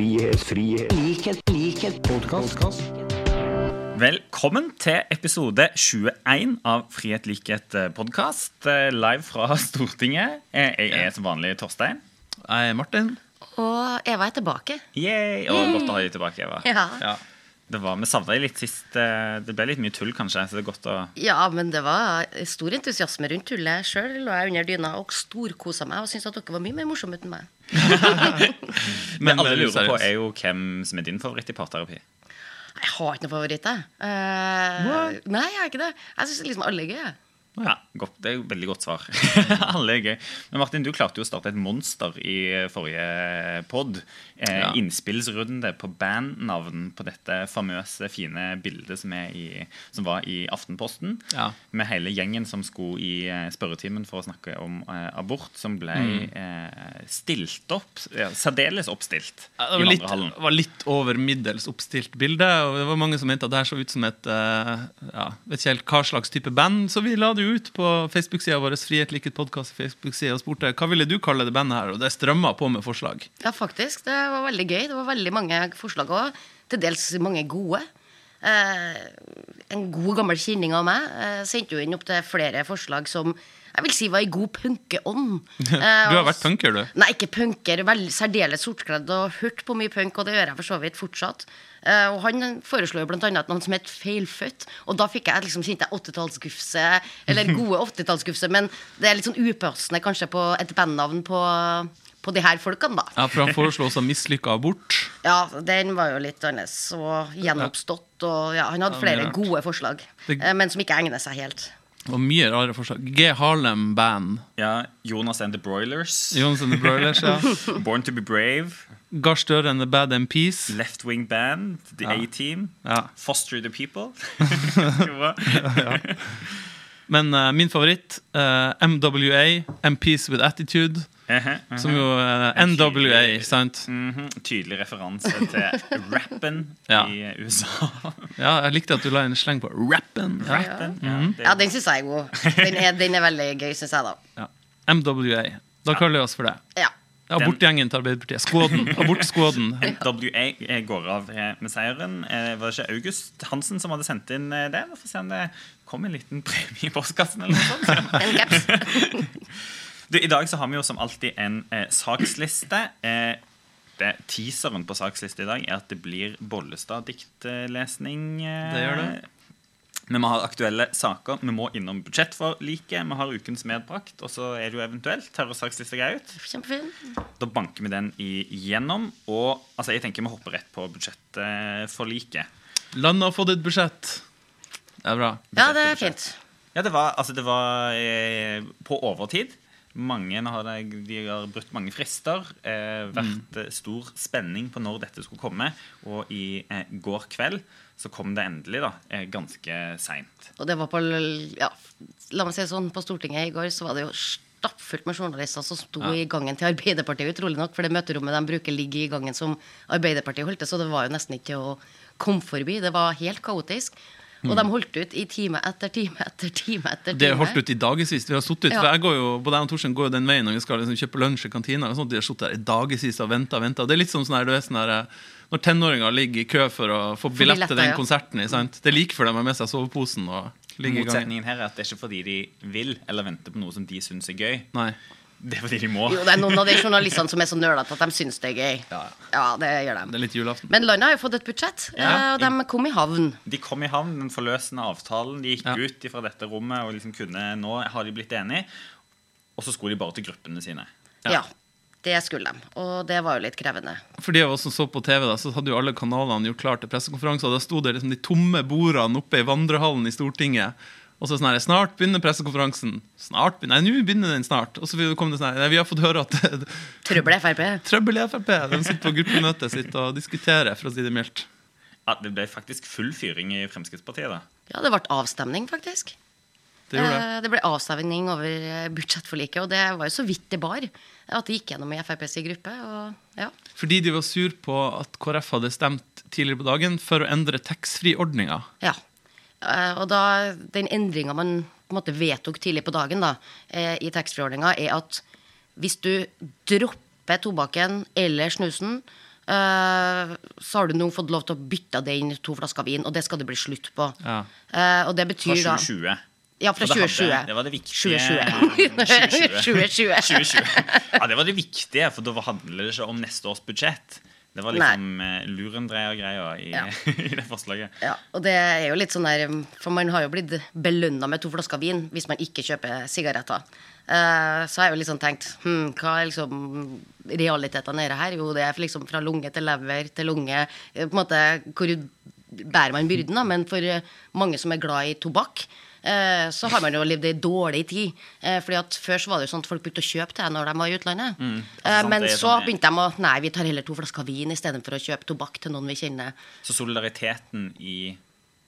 frihet, frihet, likhet, likhet, podkast. Velkommen til episode 21 av Frihet, likhet podkast. Live fra Stortinget. Eh, Jeg er som vanlig Torstein. Jeg er Martin. Og Eva er tilbake. Yay! Og godt å ha deg tilbake, Eva. Ja. Ja. Det var, Vi savna deg litt sist. eh, Det ble litt mye tull, kanskje. Så det er godt å ja, men det var stor entusiasme rundt tullet. Sjøl lå jeg under dyna og storkosa meg og syntes at dere var mye mer morsomme uten meg. Men alle lurer på, er jo hvem som er din favoritt i parterapi. Jeg har ikke noen favoritt, jeg. Uh, nei, jeg har ikke det. Jeg syns liksom alle er gøye. Ja, godt, Det er jo et veldig godt svar. Alle er gøy. Men Martin, du klarte jo å starte et monster i forrige pod. Eh, Ja. Innspillsrunde på bandnavn på dette famøse, fine bildet som, i, som var i Aftenposten. Ja. Med hele gjengen som skulle i eh, spørretimen for å snakke om eh, abort, som ble Mm. eh, stilt opp. Ja, særdeles oppstilt Det var litt, vandrehallen. var litt over middels oppstilt bilde. Og det var mange som mente at det her så ut som et eh, ja, Vet ikke helt hva slags type band. Så vi la det jo ut på Facebook-sida vår Frihet liket podkast Facebook-side, og spurte hva ville du kalle det bandet her. Og det strømma på med forslag. Ja, faktisk. Det var veldig gøy. Det var veldig mange forslag òg. Til dels mange gode. Eh, en god, gammel kjenning av meg eh, sendte jo inn opp til flere forslag som jeg vil si var i god punkeånd. Du har vært punker, du. Nei, ikke punker. Veldig særdeles sortkledd og hørt på mye punk, og det gjør jeg for så vidt fortsatt. Eh, og han foreslo jo annet noen som het Feilfødt, og da fikk jeg liksom kjente jeg 80-tallsgufse, eller gode 80-tallsgufse, men det er litt sånn upassende kanskje på et bandnavn på, på de her folkene, da. Ja, For han foreslo også mislykka abort. Ja, den var jo litt annerledes og gjenoppstått, og ja, han hadde flere gode forslag, eh, men som ikke egner seg helt. Og mye rare forslag. G. Harlem Band. Ja, Jonas and the Broilers. Jonas and the Broilers, ja. Born to be brave. Gahr Støre and the Bad MPs. Left Wing Band. The Ja. A-Team. Ja. Foster the People. ja. Men uh, min favoritt, uh, MWA, MPs with Attitude. Mhm, mhm. Som jo uh, NWA, sant? Mhm, Tydelig referanse til rappen Ja. i USA. Ja, jeg likte at du la en sleng på rappen. Ja. Rappen, ja, det- Ja, den syns jeg er god. Den er, den er veldig gøy, syns jeg, da. Ja. MWA. Da kaller vi oss for det. Ja. Abortgjengen til Arbeiderpartiet. Skåden. Abortskåden. WA går av eh, med seieren. Eh, Var det ikke August Hansen som hadde sendt inn eh, det? Vi får se om det kom en liten premie i postkassen. eller noe sånt. En caps. Du, I dag så har vi jo som alltid en eh, saksliste. Eh, det, teaseren på saksliste i dag er at det blir Bollestad-diktlesning. Eh, Det gjør det. Men vi har aktuelle saker. Vi må innom budsjettforliket. Vi har ukens medbrakt. Og så er det jo eventuelt terrorsaksliste grei ut. Kjempefin. Da banker vi den igjennom. Og altså, jeg tenker vi hopper rett på budsjettforliket. Landet har fått et budsjett. Det er bra. Ja, det er fint. Ja, det var, altså, det var eh, på overtid. Mange har, de har brutt mange frister. Eh, vært mm. stor spenning på når dette skulle komme. Og i eh, går kveld så kom det endelig, da. Eh, ganske seint. Og det var på ja, La meg si det sånn, på Stortinget i går så var det jo stappfullt med journalister som sto Ja. i gangen til Arbeiderpartiet, utrolig nok. For det møterommet de bruker, ligger i gangen som Arbeiderpartiet holdt til, så det var jo nesten ikke å komme forbi. Det var helt kaotisk. Og de holdt ut i time etter time etter time etter time. Det holdt ut i dagevis. Vi har suttet, Ja. jeg går jo, Både jeg og Torstein går jo den veien når vi skal liksom kjøpe lunsj i kantina. Og sånt, de har sittet der i dagevis og venta og venta. Det er litt som sånn her, du vet, sånn her, når tenåringer ligger i kø for å få billett til den ja. konserten. Sant? Det er like før de har med seg soveposen og ligger i gangen. Motsetningen her er at det er ikke fordi de vil eller venter på noe som de syns er gøy. Nei. Det er fordi de må. Jo, det er noen av de journalistene som er så nølete at de syns det er gøy. Ja. Ja, det gjør Det de. er litt julaften. Men landet har jo fått et budsjett, Ja. eh, og de kom i havn. De kom i havn, den forløsende avtalen. De gikk Ja. ut fra dette rommet og liksom kunne Nå har de blitt enige. Og så skulle de bare til gruppene sine. Ja. Det skulle de. Og det var jo litt krevende. For de av oss som så på TV, da, så hadde jo alle kanalene gjort klar til pressekonferanser. Da sto det liksom de tomme bordene oppe i vandrehallen i Stortinget. Og så sånn her, Snart begynner pressekonferansen. Snart begynner, Nei, nå begynner den snart. Og så kom det sånn her, nei, Vi har fått høre at Trøbbel i Frp. trøbbel i Frp. De sitter på gruppemøtet sitt og diskuterer, for å si det mildt. Ja, det ble faktisk full fyring i Fremskrittspartiet. da Ja, det ble avstemning, faktisk. Det gjorde det. Eh, Det ble avstemning over eh, budsjettforliket, og det var jo så vidt det bar. At det gikk gjennom i FrPs gruppe. Og ja. Fordi de var sur på at KrF hadde stemt tidligere på dagen for å endre taxfree-ordninga. ja. Eh, Og da, den endringa man på en måte vedtok tidlig på dagen da, eh, i taxfree-ordninga, er at hvis du dropper tobakken eller snusen, eh, så har du nå fått lov til å bytte det inn to flasker vin, og det skal det bli slutt på. Ja. Og det betyr da 2020. Ja, fra For det 2020. Det var det viktige. 2020. 2020. 2020. Ja, det var det viktige, for da handler det ikke om neste års budsjett. Det var liksom Nei. lurendreier-greia i, Ja. i det forslaget. Ja, og det er jo litt sånn der For man har jo blitt belønna med to flasker vin hvis man ikke kjøper sigaretter. Uh, så har jeg jo liksom tenkt hm, Hva er liksom realitetene i det her? Jo, det er liksom fra lunge til lever til lunge. eh, På en måte Hvor bærer man byrden, da? Men for eh, mange som er glad i tobakk, eh, så har man jo levd ei dårlig tid. Eh, fordi at Før så var det jo sånn at folk begynte å kjøpe det når de var i utlandet. altså Eh, sant, men så sånn- begynte de å Nei, vi tar heller to flasker vin istedenfor å kjøpe tobakk til noen vi kjenner. Så solidariteten i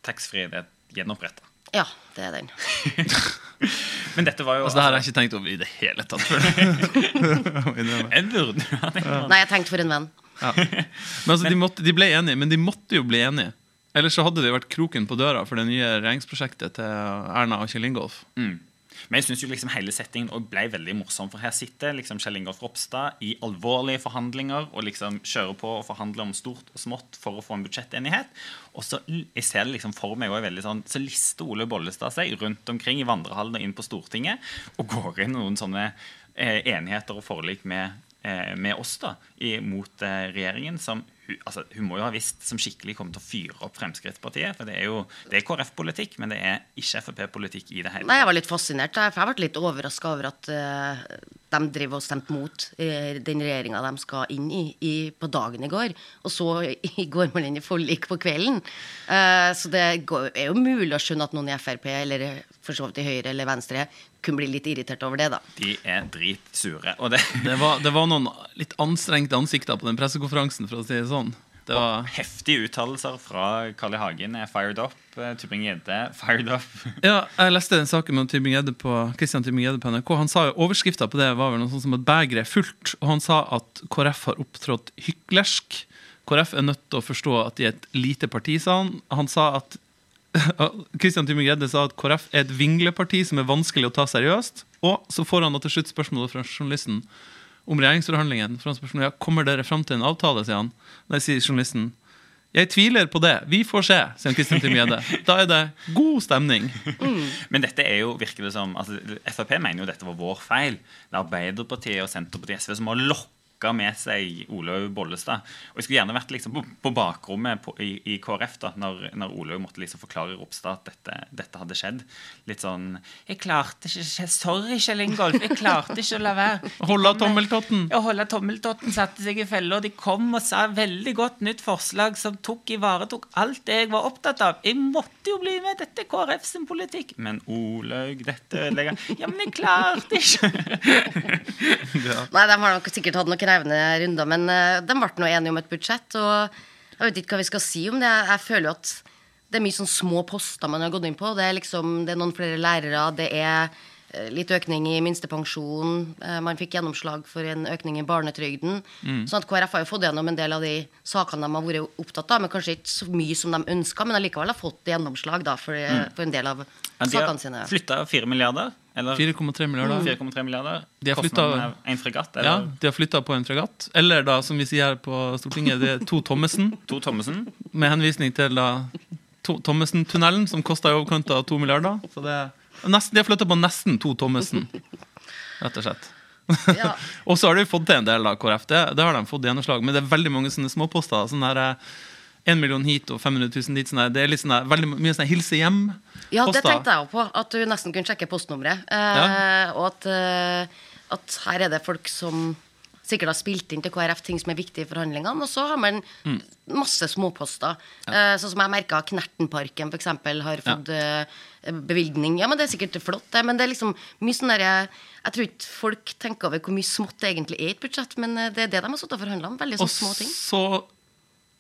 taxfree er gjenoppretta. Ja, det er den. Men dette var jo Altså, det hadde jeg ikke tenkt over i det hele tatt. Jeg burde ha tenkt. Nei, jeg tenkte for en venn. Men altså, de, måtte, de ble enige, men de måtte jo bli enige. Ellers så hadde det vært kroken på døra for det nye regjeringsprosjektet til Erna og Kjell Ingolf. Men jeg synes jo liksom hele settingen ble veldig morsom, for her sitter liksom Kjell Ingolf Ropstad i alvorlige forhandlinger og liksom kjører på og forhandler om stort og smått for å få en budsjettenighet. Og så jeg ser det liksom for meg også veldig sånn, så lister Ole Bollestad seg rundt omkring i vandrehallen og inn på Stortinget og går inn noen sånne eh, enigheter og forlik med, med oss da, i, mot eh, regjeringen, som altså, hun må jo ha visst som skikkelig kommer til å fyre opp Fremskrittspartiet. For det er jo det er KrF-politikk, men det er ikke Frp-politikk i det hele Nei, Jeg var litt fascinert. da, For jeg ble litt overraska over at eh, de driver og stemte mot eh, den regjeringa de skal inn i, i på dagen i går. Og så i, går man inn i forlik på kvelden. Eh, så det går, er jo mulig å skjønne at noen i Frp, eller for så vidt i Høyre eller Venstre, kunne bli litt irritert over det, da. De er dritsure. Og det, Det var, det var noen litt anstrengte ansikter på den pressekonferansen, for å si det sånn. Det var, heftige uttalelser fra Carl I. Hagen er fired up. eh, Tybring-Gjedde fired up. ja, jeg leste den saken med Tybring-Gjedde på, Christian Tybring-Gjedde på NRK. Han sa jo, Overskrifta på det var vel noe sånt som at begeret er fullt. Og han sa at KrF har opptrådt hyklersk. KrF er nødt til å forstå at de er et lite parti, sa han. Han sa at Christian Tybring-Gjedde sa at KrF er et vingleparti som er vanskelig å ta seriøst. Og så får han til slutt spørsmålet fra journalisten om regjeringsforhandlingene. For han spørsmålet, ja, kommer dere fram til en avtale, sier han. Nei, sier journalisten. Jeg tviler på det. Vi får se, sier Kristian Tybring-Gjedde. Da er det god stemning. Men dette er jo, virker det som altså, Frp mener jo dette var vår feil. Det er Arbeiderpartiet og Senterpartiet og SV som har lokka med seg Olaug Bollestad. Og Jeg skulle gjerne vært liksom på, på bakrommet på, i, i KrF da når, når Olaug måtte liksom forklare Ropstad at dette, dette hadde skjedd. Litt sånn 'Jeg klarte ikke Sorry, Kjell Ingolf. Jeg klarte ikke å la være.' å Holde tommeltotten. Ja, holde tommeltotten satte seg i fella, og de kom og sa veldig godt nytt forslag som tok ivaretok alt det jeg var opptatt av. Jeg måtte jo bli med, dette er KrF sin politikk. Men Olaug, dette ødelegger Ja, men jeg klarte ikke! Nei, de har nok sikkert hatt noen krevende runder, men eh, de ble nå enige om et budsjett. Og jeg vet ikke hva vi skal si om det. Jeg føler jo at det er mye sånn små poster man har gått inn på. Det er liksom, det er noen flere lærere, det er litt økning i minstepensjon. eh, Man fikk gjennomslag for en økning i barnetrygden. Sånn at KrF har jo fått gjennom en del av de sakene de har vært opptatt av, men kanskje ikke så mye som de ønska, men allikevel har fått gjennomslag da, for, for en del av Ja, de har sakene sine. flytta 4 milliarder. Eller 4,3 milliarder. 4,3 milliarder. De har er en fregatt. Ja, De har flytta på en fregatt. Eller da, som vi sier her på Stortinget, det er to Thommessen. to Thommessen. Med henvisning til da Thommessen-tunnelen, som kosta i overkant av to milliarder. Så det er nesten, de har flytta på nesten to Thommessen, rett og slett. Ja. Og så har de fått til en del av KrF. Det, det har de fått gjennomslag Men det er veldig mange sånne småposter. Sånn der, eh, en million hit og 500 000 dit. Sånne, det er litt sånne, veldig mye sånn hilse hjem-poster. Ja, det tenkte jeg òg på. At du nesten kunne sjekke postnummeret. Eh, Ja. Og at, eh, at her er det folk som sikkert har spilt inn til KrF ting som er viktige i forhandlingene. Og så har man Mm. masse småposter. Ja. sånn som jeg merka Knertenparken f.eks. har fått ja. bevilgning. Ja, men det er sikkert flott, det. Men det er liksom mye sånn derre Jeg tror ikke folk tenker over hvor mye smått det egentlig er i et budsjett, men eh, det er det de har sittet og forhandla om. Veldig sånn små ting. Og så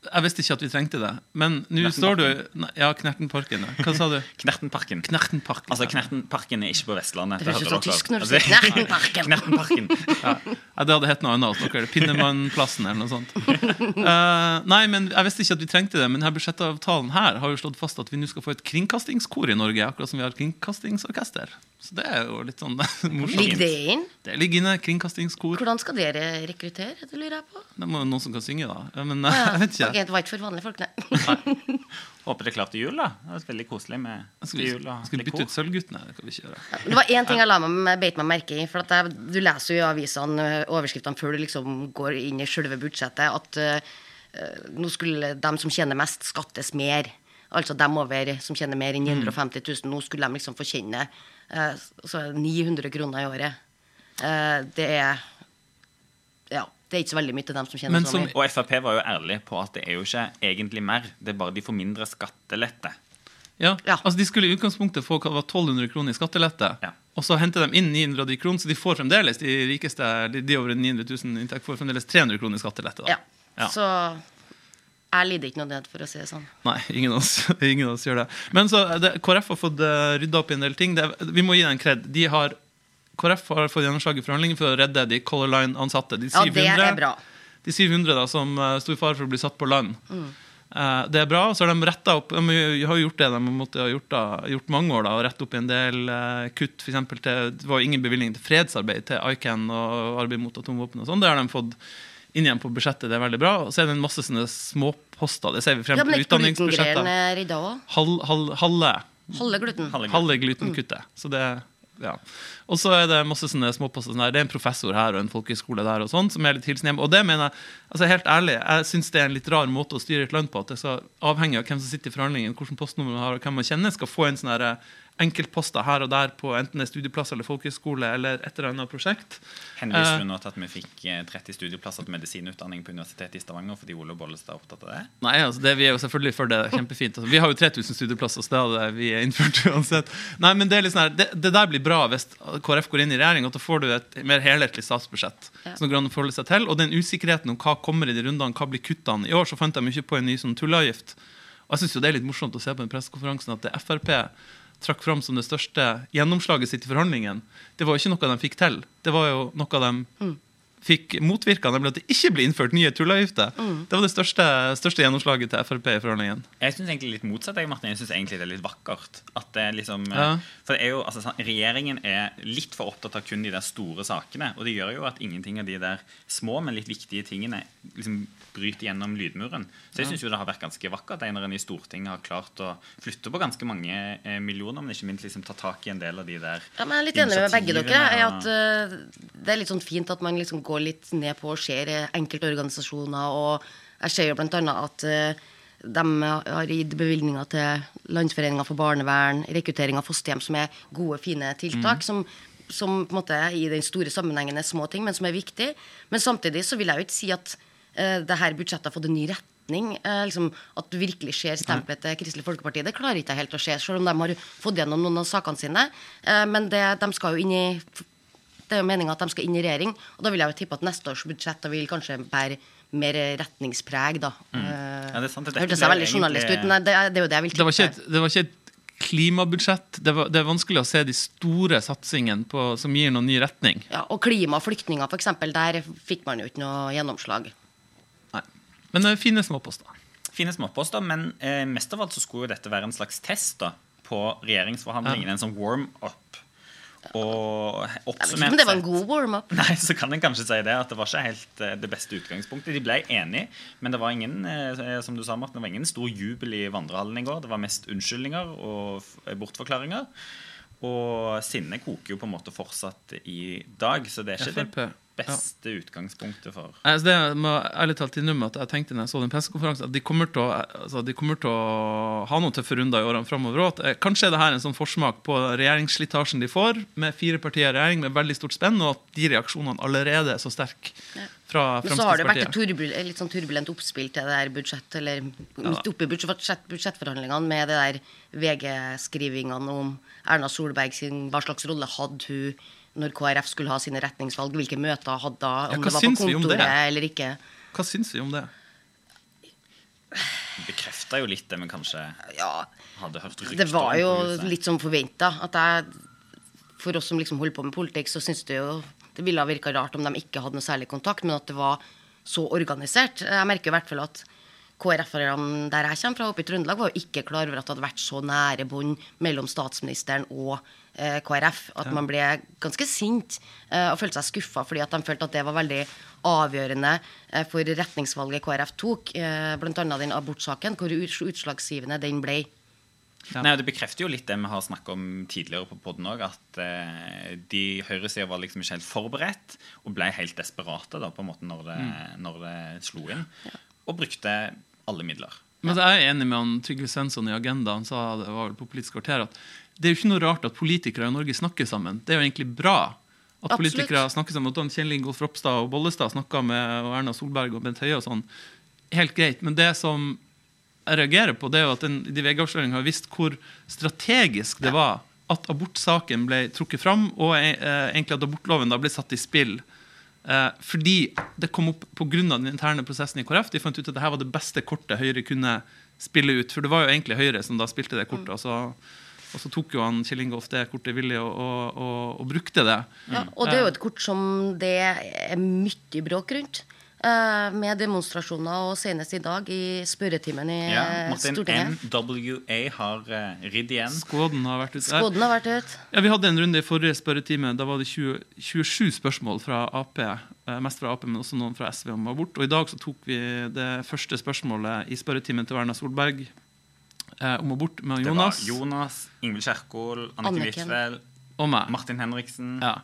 Jeg visste ikke at vi trengte det. Men nå står du Nei, Ja, Knertenparken. ja. Hva sa du? Knertenparken. Knertenparken. Altså, Knertenparken er ikke på Vestlandet. Det høres hører ut som dere. tysk når du Altså, sier Knertenparken. Knertenparken. Ja. Ja, det hadde hett noe annet dere. Pinnemannplassen eller noe sånt. Uh, nei, men Jeg visste ikke at vi trengte det, men denne budsjettavtalen her har jo slått fast at vi nå skal få et kringkastingskor i Norge, akkurat som vi har kringkastingsorkester. Så det er jo litt sånn morsomt. Ligger det inn? Det ligger inne. Kringkastingskor. Hvordan skal dere rekruttere? Det lurer jeg på. Det må jo noen som kan synge, da. Men ja. jeg vet ikke. Det var ikke for vanlige folk, nei. Håper det er klart til jul, da. Det er veldig koselig med Skal vi, jul og skal vi bytte ut Sølvguttene? Det kan vi ikke gjøre. Det var én ting jeg la meg beit meg merke i. For at jeg, Du leser jo i avisene eh, overskriftene før du liksom går inn i selve budsjettet, at eh, nå skulle dem som tjener mest, skattes mer. Altså dem over som tjener mer enn 950 000. Nå skulle de liksom få kjenne så det 900 kroner i året. Uh, det er Ja, det er ikke så veldig mye til dem som tjener Men så mye. Og Frp var jo ærlig på at det er jo ikke egentlig mer. Det er bare de får mindre skattelette. Ja, Ja. altså De skulle i utgangspunktet få hva det var 1200 kroner i skattelette. Ja. Og så henter de inn 900 av de kroner, så de får fremdeles de rikeste de, de over 900 000 inntekt får fremdeles 300 kroner i skattelette. Da. Ja. Ja. Så jeg lider ikke noe ned, for å si det sånn. Nei, ingen av, oss, ingen av oss gjør det. Men så det, KrF har fått uh, rydda opp i en del ting. Det, vi må gi dem kred. De har, KrF har fått gjennomslag i forhandlingene for å redde de Color Line-ansatte. De Ja, det er bra. De 700 da, som uh, sto i fare for å bli satt på land. Mm. det er bra. Så har de retta opp De har gjort det de måtte ha gjort, da, gjort mange år. da, og rette opp i en del eh, kutt. For eksempel til, det var ingen bevilgning til fredsarbeid til ICAN og arbeid mot atomvåpen. og sånn. Det har de fått inn igjen på budsjettet. Det er veldig bra. Og så er det en masse sånne småposter. Det ser vi frem Ja, glutengreiene utdanningsbudsjettet. halve gluten. Halve halve glutenkuttet. Så det ja. Og så er det masse sånne småposter. Sånn det er en professor her og en folkehøyskole der, og sånn, som er litt hilsen hjem. Og det mener jeg, altså helt ærlig, jeg syns det er en litt rar måte å styre et land på. At det så avhengig av hvem som sitter i forhandlingen, hvilket postnummer man har, og hvem man kjenner, skal få en sånn enkeltposter her og der på enten det er studieplass eller folkehøyskole eller et eller annet prosjekt. Henviser Eh. du nå til at vi fikk eh, 30 studieplasser til medisinutdanning på Universitetet i Stavanger fordi Ole Bollestad er opptatt av det? Nei, altså det, Vi er jo selvfølgelig for det. Kjempefint. Altså, vi har jo 3000 studieplasser, så det hadde vi innført uansett. Nei, men Det er litt sånn her, det, det der blir bra hvis KrF går inn i regjering, og da får du et mer helhetlig statsbudsjett. Ja. som går an å forholde seg til, Og den usikkerheten om hva kommer i de rundene, hva blir kuttene I år så fant de mye på en ny sånn tulleavgift. Og jeg synes jo Det er litt morsomt å se på den pressekonferansen at det Frp trakk fram som det største gjennomslaget sitt i forhandlingen, det var jo ikke noe de fikk til. Det var jo noe de fikk motvirka, nemlig at det ikke ble innført nye tulleavgifter. Det var det største, største gjennomslaget til Frp i forhandlingen. Jeg syns egentlig litt motsatt. Jeg, Martin. Jeg synes egentlig det er litt vakkert. At det er liksom, Ja. For det er jo, altså, Regjeringen er litt for opptatt av kun de der store sakene. Og det gjør jo at ingenting av de der små, men litt viktige tingene liksom bryter gjennom lydmuren. Så jeg syns det har vært ganske vakkert at en i Stortinget har klart å flytte på ganske mange eh, millioner, men ikke minst liksom ta tak i en del av de der Ja, men jeg er litt enig med begge dere. Er at uh, Det er litt sånn fint at man liksom går litt ned på og ser enkeltorganisasjoner. Og jeg ser jo annet at eh, de har gitt bevilgninger til Landsforeninga for barnevern, rekruttering av fosterhjem, som er gode, fine tiltak. som som på en måte i den store sammenhengen er små ting, men som er viktig. Men samtidig så vil jeg jo ikke si at uh, det her budsjettet har fått en ny retning. Uh, liksom, at du virkelig ser stempelet til Kristelig Folkeparti. Det klarer ikke jeg helt å se, selv om de har fått gjennom noen av sakene sine. Uh, men det, de skal jo inn i det er jo meninga at de skal inn i regjering. Og da vil jeg jo tippe at neste års budsjett da vil kanskje bære mer retningspreg, da. Mm. Ja, det er sant, det hørtes veldig journalist egentlig- ut, men det, er- det er jo det jeg vil Det var tippe. ikke et, det var ikke et klimabudsjett. Det, var, det er vanskelig å se de store satsingene på, som gir noen ny retning. Ja, og klima og flyktninger, f.eks., der fikk man jo ikke noe gjennomslag. Nei. Men det er fine småposter. fine småposter, men eh, mest av alt så skulle jo dette være en slags test da, på regjeringsforhandlingene. En sånn warm-up. Og oppsummert om det var en god warm-up. Nei, så kan en kanskje si det at det var ikke helt eh, det beste utgangspunktet. De ble enige, men det var ingen eh, som du sa, Martin, det var ingen stor jubel i vandrehallen i går. Det var mest unnskyldninger og bortforklaringer. Og sinnet koker jo på en måte fortsatt i dag, så det er ikke FrP, ja. beste utgangspunktet for Altså det må ærlig talt innrømme at jeg tenkte når jeg så den pressekonferansen, at de kommer til å, altså de kommer til å ha noen tøffe runder i årene framover. Eh, kanskje er det her en sånn forsmak på regjeringsslitasjen de får, med fire partier i regjering med veldig stort spenn, og at de reaksjonene allerede er så sterke fra Men så har det vært et turbul litt sånn turbulent oppspill til det der budsjett, eller midt oppi budsjett, budsjettforhandlingene med det der VG-skrivingene om Erna Solberg sin Hva slags rolle hadde hun når KrF skulle ha sine retningsvalg? Hvilke møter hadde da, Om ja, det var på om kontoret eller ikke? Hva syns vi om det? bekrefta jo litt det vi kanskje Ja, hadde hørt rykter det var jo om, litt som forventa. For oss som liksom holder på med politikk, så syns det jo det ville ha virka rart om de ikke hadde noe særlig kontakt, men at det var så organisert. Jeg merker i hvert fall at KrF-erne der jeg kommer fra, oppe i Trøndelag, var jo ikke klar over at det hadde vært så nære bånd mellom statsministeren og eh, KrF. At man ble ganske sint eh, og følte seg skuffa fordi at de følte at det var veldig avgjørende eh, for retningsvalget KrF tok, eh, bl.a. den abortsaken, hvor utslagsgivende den ble. Nei, Det bekrefter jo litt det vi har snakket om tidligere på podden òg, at eh, de høyresida var liksom ikke helt forberedt og ble helt desperate da, på en måte når det, når det slo inn. Og brukte alle midler. Men jeg er enig med han Trygve Svensson i Agenda. Han sa det var vel på Politisk kvarter at det er jo ikke noe rart at politikere i Norge snakker sammen. Det er jo egentlig bra at Absolutt. politikere snakker sammen. At Kjell Ingolf Ropstad og Bollestad snakka med og Erna Solberg og Bent Høie og sånn. Helt greit. Men det som jeg reagerer på, det er jo at den, de VG-avsløringene har visst hvor strategisk det var at abortsaken ble trukket fram, og eh, egentlig at abortloven da ble satt i spill. Eh, fordi det kom opp pga. den interne prosessen i KrF. De fant ut at det her var det beste kortet Høyre kunne spille ut. For det var jo egentlig Høyre som da spilte det kortet. Og så, og så tok jo han Kjell Ingolf det kortet villig og, og, og, og brukte det. Ja, og det er jo et kort som det er mye bråk rundt. Eh, med demonstrasjoner, og senest i dag i spørretimen i Ja, eh, Martin Stortinget. NWA har uh, ridd igjen. Skåden har vært ute. Har vært ut. Ja, Vi hadde en runde i forrige spørretime. Da var det 20, 27 spørsmål fra Ap. Mest fra Ap, men også noen fra SV om abort. Og i dag så tok vi det første spørsmålet i spørretimen til Erna Solberg eh, om abort med Jonas. Det var Jonas Ingvild Kjerkol, Annike Anniken. Huitfeldt, og meg. Martin Henriksen. Ja.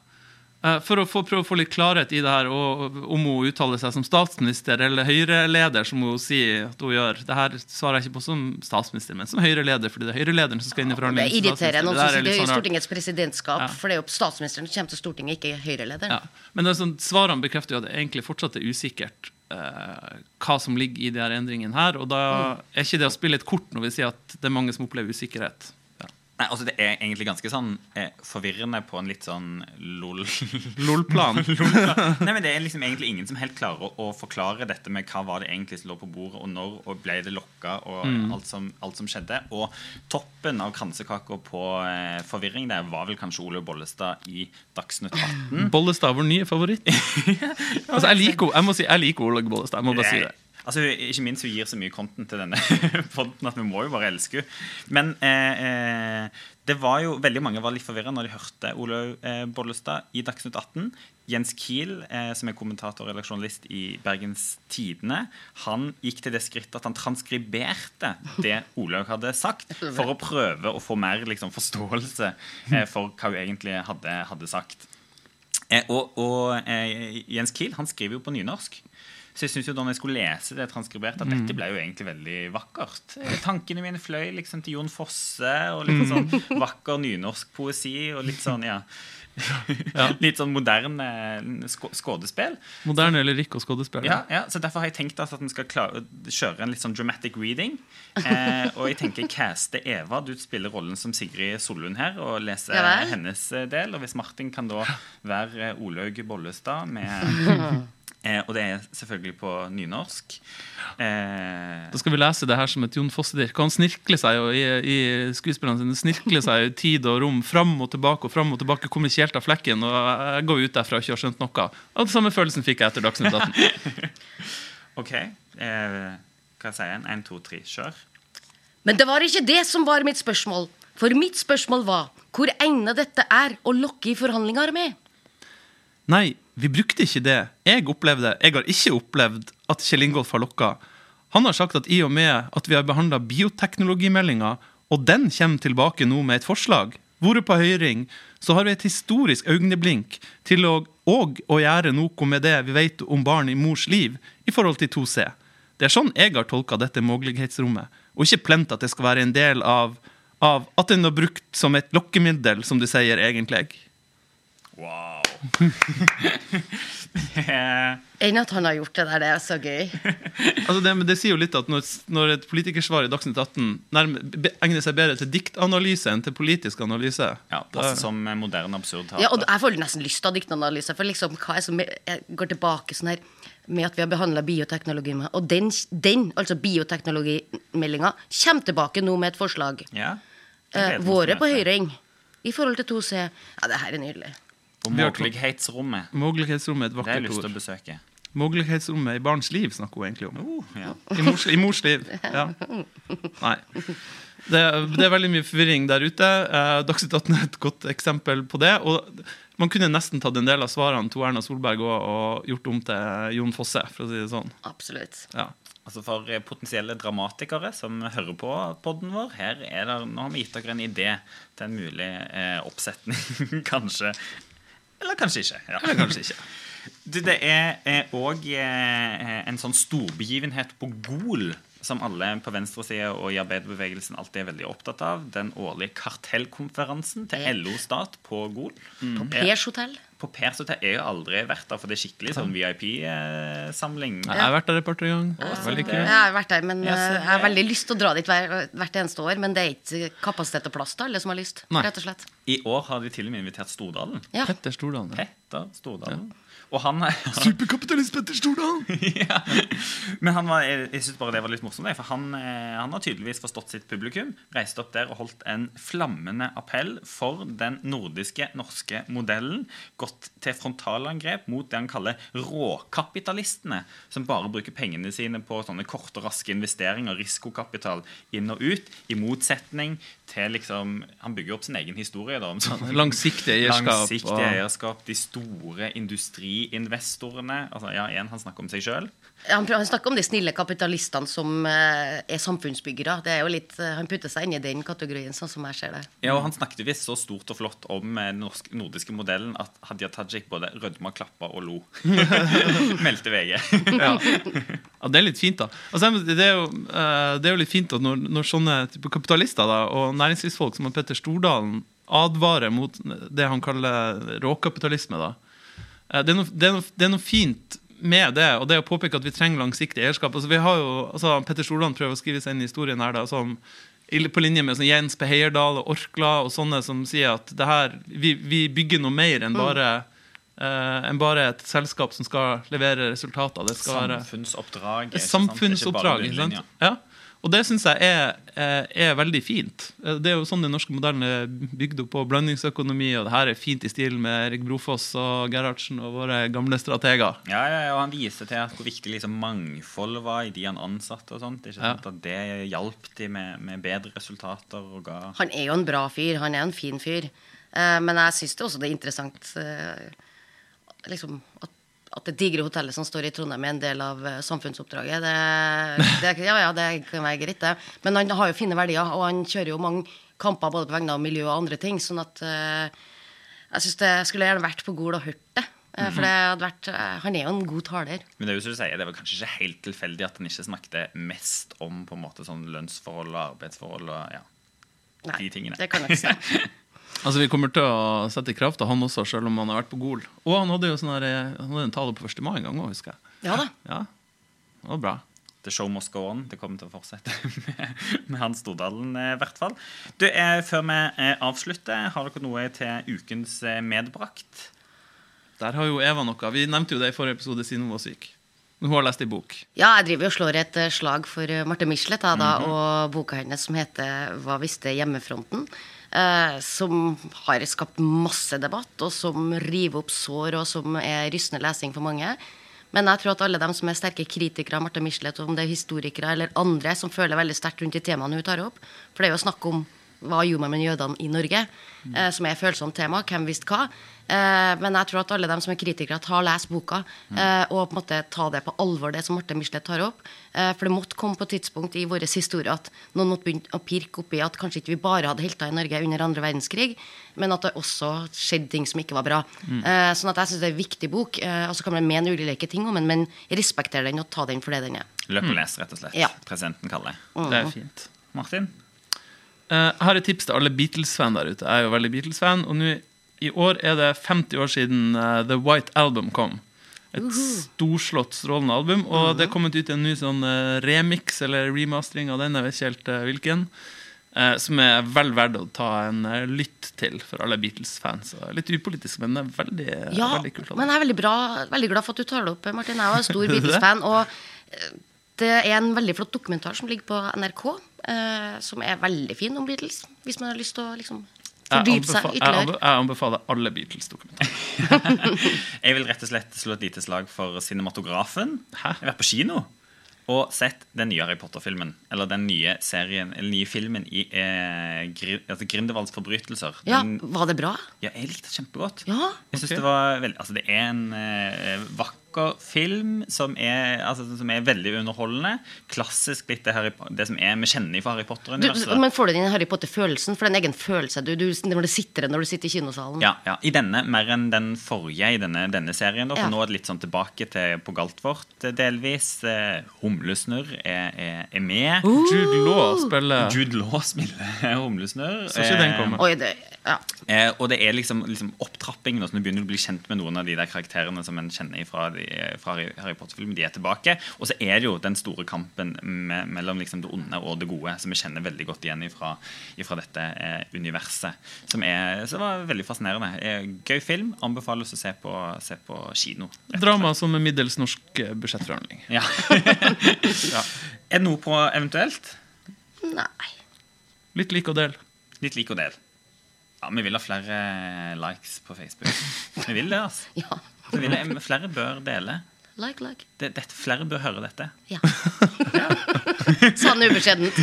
Eh, For å få, prøve å få litt klarhet i det her, om hun uttaler seg som statsminister eller Høyre-leder, som hun sier at hun gjør. Det her svarer jeg ikke på som statsminister, men som Høyre-leder, fordi det er Høyre-lederen som skal inn i Det forhandlingene. er irriterende som noen som som Det er sitter i sånn. Stortingets presidentskap, Ja. for det er jo statsministeren som kommer til Stortinget, ikke Høyre-lederen. Ja. Men det sånn, svarene bekrefter jo at det egentlig fortsatt er usikkert eh, hva som ligger i de her endringene her. Og da er ikke det å spille et kort når vi sier at det er mange som opplever usikkerhet. Nei, altså Det er egentlig ganske sånn eh, forvirrende på en litt sånn lol LOL-plan. Nei, men Det er liksom egentlig ingen som helt klarer å, å forklare dette med hva var det egentlig som lå på bordet, og når og ble det lokka, og alt, som, alt som skjedde. Og toppen av kransekaka på eh, forvirring der var vel kanskje Olaug Bollestad i Dagsnytt 18. Bollestad, er vår nye favoritt. altså, jeg liker jeg må si, jeg liker Olaug Bollestad. Jeg må bare si det. Altså, ikke minst hun gir så mye content til denne fonten, at vi må jo bare elske henne. Men eh, eh, det var jo veldig mange var litt forvirra når de hørte Olaug eh, Bollestad i Dagsnytt 18. Jens Kiel, eh, som er kommentator og redaksjonalist i Bergens Tidende, han gikk til det skritt at han transkriberte det Olaug hadde sagt, for å prøve å få mer liksom, forståelse eh, for hva hun egentlig hadde, hadde sagt. Eh, og og eh, Jens Kiel han skriver jo på nynorsk. Så jeg synes jo da når jeg skulle lese det transkribert, at dette ble jo egentlig veldig vakkert. Eh, Tankene mine fløy liksom til Jon Fosse og litt sånn vakker nynorsk poesi og litt sånn, ja Litt sånn moderne skå skådespill. Moderne eller og skuespill. Ja, ja, så Derfor har jeg tenkt altså at vi skal klare, kjøre en litt sånn dramatic reading. Eh, og jeg tenker caste Eva. Du spiller rollen som Sigrid Sollund her og leser Ja hennes eh, del. Og hvis Martin kan da være eh, Olaug Bollestad med eh, Og det er selvfølgelig på nynorsk. Eh, Da skal vi lese det her som et Jon Fosse-dirk. Han snirkler seg jo i, i skuespillene sine snirkler seg i tid og rom fram og tilbake og fram og tilbake. Kommer ikke helt av flekken. Og jeg går ut derfra og ikke har skjønt noe. Og den samme følelsen fikk jeg etter Dagsnytt 18. OK. Eh, hva sier en? Én, to, tre, kjør. Men det var ikke det som var mitt spørsmål. For mitt spørsmål var hvor egnet dette er å lokke i forhandlinger med. Nei, vi brukte ikke det. Jeg opplevde, jeg har ikke opplevd at Kjell Ingolf har lokka. Han har sagt at i og med at vi har behandla bioteknologimeldinga, og den kommer tilbake nå med et forslag, vært på høring, så har vi et historisk øyeblink til å, og å gjøre noe med det vi vet om barn i mors liv i forhold til 2C. Det er sånn jeg har tolka dette mulighetsrommet, og ikke plent at det skal være en del av, av at den er brukt som et lokkemiddel, som du sier egentlig. Wow. Enn at han har gjort det der. Det er så gøy. Altså det, men det sier jo litt at når, når et politikersvar i Dagsnytt 18 nærme, be, egner seg bedre til diktanalyse enn til politisk analyse ja, Passer som moderne absurd teater. Ja, og jeg får nesten lyst til å ha diktanalyse. For liksom, hva er som jeg går tilbake sånn her med at vi har behandla bioteknologi med Og den, den altså bioteknologimeldinga, kommer tilbake nå med et forslag. Ja, Eh, våre på høring i forhold til 2C. Ja, det her er nydelig. Og Mulighetsrommet. Mulighetsrommet er et Det har jeg lyst til å besøke. Mulighetsrommet i barns liv snakker hun egentlig om. Oh, ja. I mors, i mors liv. Ja. Nei. Det, det er veldig mye forvirring der ute. Eh, Dagsnytt 18 er et godt eksempel på det. Og man kunne nesten tatt en del av svarene til Erna Solberg og, og gjort om til Jon Fosse, for å si det sånn. Absolutt. Ja. Altså For eh, potensielle dramatikere som hører på podden vår, her er det, nå har vi gitt dere en idé til en mulig eh, oppsetning, kanskje. Eller kanskje ikke. Ja. Eller kanskje ikke. Du, det er òg eh, en sånn storbegivenhet på Gol som alle på venstresida og i arbeiderbevegelsen alltid er veldig opptatt av. Den årlige kartellkonferansen til LO Stat på Gol. På Eh, Pers hotell. På Pers hotell. Jeg har aldri vært der, for det er skikkelig sånn VIP-samling. Jeg har vært der et par-tre ganger. Veldig Jeg har vært der, men Ja, eh, jeg har veldig lyst til å dra dit hvert eneste år. Men det er ikke kapasitet og plass til alle som har lyst. Nei. rett og slett. I år har de til og med invitert Stordalen. Ja. Petter Stordalen. ja. Petter Stordalen. Og han Superkapitalist Petter Stordalen! ja. Men han var, jeg, jeg synes bare det var litt morsomt, for han, eh, han har tydeligvis forstått sitt publikum. Reiste opp der og holdt en flammende appell for den nordiske, norske modellen. Gått til frontalangrep mot det han kaller råkapitalistene, som bare bruker pengene sine på sånne korte og raske investeringer, risikokapital inn og ut, i motsetning til liksom Han bygger opp sin egen historie. da, om sånn Langsiktig eierskap. Langsiktig eierskap, de store industriinvestorene. Altså, ja, igjen, Han snakker om seg sjøl. Han, han snakker om de snille kapitalistene som eh, er samfunnsbyggere. Det er jo litt, eh, han putter seg inn i den kategorien, sånn som jeg ser det. Ja, og han snakket visst så stort og flott om eh, den norsk- nordiske modellen at Hadia Tajik både rødma, klappa og lo. Meldte VG. ja. ja, det er litt fint, da. Altså, det, er jo, eh, det er jo litt fint at når, når sånne type kapitalister da, og næringslivsfolk som Petter Stordalen advarer mot det han kaller råkapitalisme, da. Eh, det, er noe, det, er noe, det er noe fint med det, og det å påpeke at vi trenger langsiktig eierskap. Altså, vi har jo, altså, Petter Stordalen prøver å skrive seg inn i historien her da, som på linje med sånn Jens P. Heierdal og Orkla og sånne som sier at det her, vi, vi bygger noe mer enn bare uh, enn bare et selskap som skal levere resultater. Det skal være Samfunnsoppdrag. ikke sant? samfunnsoppdrag. Ikke? Ja. Og det syns jeg er, eh, er veldig fint. Eh, Det er jo sånn den norske modellen er bygd opp på. Blandingsøkonomi, og det her er fint i stil med Erik Brofoss og Gerhardsen og våre gamle strateger. Ja, ja, ja, og Han viser til at hvor viktig liksom, mangfold var i de han ansatte. og sånt, ikke sant? At det hjalp de med, med bedre resultater. og ga... Han er jo en bra fyr. Han er en fin fyr. Eh, men jeg syns også det er interessant liksom, at, at det digre hotellet som står i Trondheim, er en del av eh, samfunnsoppdraget. Det, det, ja, ja, det kan være greit, det. Men han har jo fine verdier, og han kjører jo mange kamper både på vegne av miljø og andre ting. sånn at uh, jeg synes det skulle gjerne vært på Gol og hørt det. Eh, For det hadde vært, han er jo en god taler. Men det er jo som du sier, det var kanskje ikke helt tilfeldig at han ikke snakket mest om på en måte sånn lønnsforhold og arbeidsforhold. og ja, Nei, de tingene. det kan jeg ikke si. Altså Vi kommer til å sette kraft av han også, selv om han har vært på Gol. Og han hadde jo sånn her, eh, han hadde en tale på 1. mai en gang òg, husker jeg. Ja da. Ja, det var bra. The show must go on. Det kommer til å fortsette med, med Hans Stordalen, eh, i hvert fall. Du, eh, Før vi eh, avslutter, har dere noe til ukens eh, medbrakt? Der har jo Eva noe. Vi nevnte jo det i forrige episode siden hun var syk. Men hun har lest ei bok. Ja, jeg driver og slår et slag for Marte Michelet da, da, og boka hennes som heter 'Hva visste hjemmefronten'. Eh, som har skapt masse debatt, og som river opp sår, og som er rystende lesing for mange. Men jeg tror at alle dem som er sterke kritikere av Marte Michelet, om det er historikere eller andre som føler veldig sterkt rundt de temaene hun tar opp For det er jo snakk om hva gjorde man med jødene i Norge, eh, som er et følsomt tema. Hvem visste hva? Eh, men jeg tror at alle dem som er kritikere, tar lest boka eh, og på en måte ta det på alvor, det som Marte Michelet tar opp. Eh, for det måtte komme på et tidspunkt i vår historie at noen måtte begynne å pirke opp i at kanskje ikke vi bare hadde helter i Norge under andre verdenskrig, men at det også skjedde ting som ikke var bra. Eh, sånn at jeg syns det er en viktig bok. Eh, og så kan man mene ulike ting om den, men respektere den og ta den for det den er. Løp og les, rett og slett. Ja. Presidenten kaller. det. Det er fint. Martin? Eh, Jeg har et tips til alle Beatles-fan der ute. Jeg er jo veldig Beatles-fan. Og nå I år er det 50 år siden eh, The White Album kom. Et storslått, strålende album. Og det er kommet ut en ny sånn eh, remix eller remastering av den. Jeg vet ikke helt eh, hvilken. eh, som er vel verdt å ta en eh, lytt til for alle Beatles-fans. Litt upolitisk, men det er veldig, Ja, veldig kult. men jeg er veldig, bra, veldig glad for at du tar det opp, Martin. Jeg er stor Beatles-fan. Og eh, det er en veldig flott dokumentar som ligger på NRK, eh, som er veldig fin om Beatles. Hvis man har lyst til å liksom fordype seg ytterligere. jeg anbefaler alle Beatles-dokumentarer. Jeg vil rett og slett slå et lite slag for cinematografen. Hæ? Jeg har vært på kino og sett den nye Harry Potter-filmen. Eller den nye serien, eller nye filmen i eh, Gri, altså Grindevalds forbrytelser. Ja, Var det bra? ja, jeg likte det kjempegodt. Ja. Jeg synes okay. Det var veldig, altså det er en eh, vakker film som er, altså, som er veldig underholdende. Klassisk litt det, Harry, det som er vi kjenner fra Harry Potter. Du, men får du den Harry Potter-følelsen? For det er en egen følelse du, du, når du sitter når du sitter i kinosalen. Ja, ja, I denne mer enn den forrige i denne, denne serien. Da, for Ja. Nå er det litt sånn tilbake til på Galtvort eh, delvis. Eh, Humlesnurr er, er, er med. Jude Law spiller Jude Law spiller Humlesnurr. Så ikke den komme. Oi, det, ja. Eh, og det er liksom, liksom opptrappingen. Sånn, Du begynner å bli kjent med noen av de der karakterene som en kjenner fra, de, fra Harry- Potter-filmen. De er tilbake. Og så er det jo den store kampen med, mellom liksom det onde og det gode, som vi kjenner veldig godt igjen fra dette eh, universet. Som, er, så var veldig fascinerende. Eh, gøy film. Anbefales å se på, se på kino. drama som en middels norsk budsjettforhandling. Ja. Ja. Er det noe på eventuelt? Nei. Litt lik og del. Litt lik og del. Ja, Vi vil ha flere likes på Facebook. Vi vil det, altså. Ja. Vi vil, jeg, flere bør dele. Like, like. Det, det, flere bør høre dette. Ja. sånn ubeskjedent.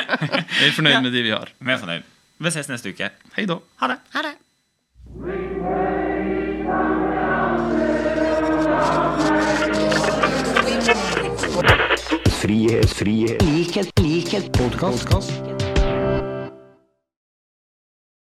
vi er fornøyd med de vi har. Vi er fornøyd. Vi ses neste uke. Hei da. Ha det. Ha det. Frihet, frihet, likhet, likhet, podkast.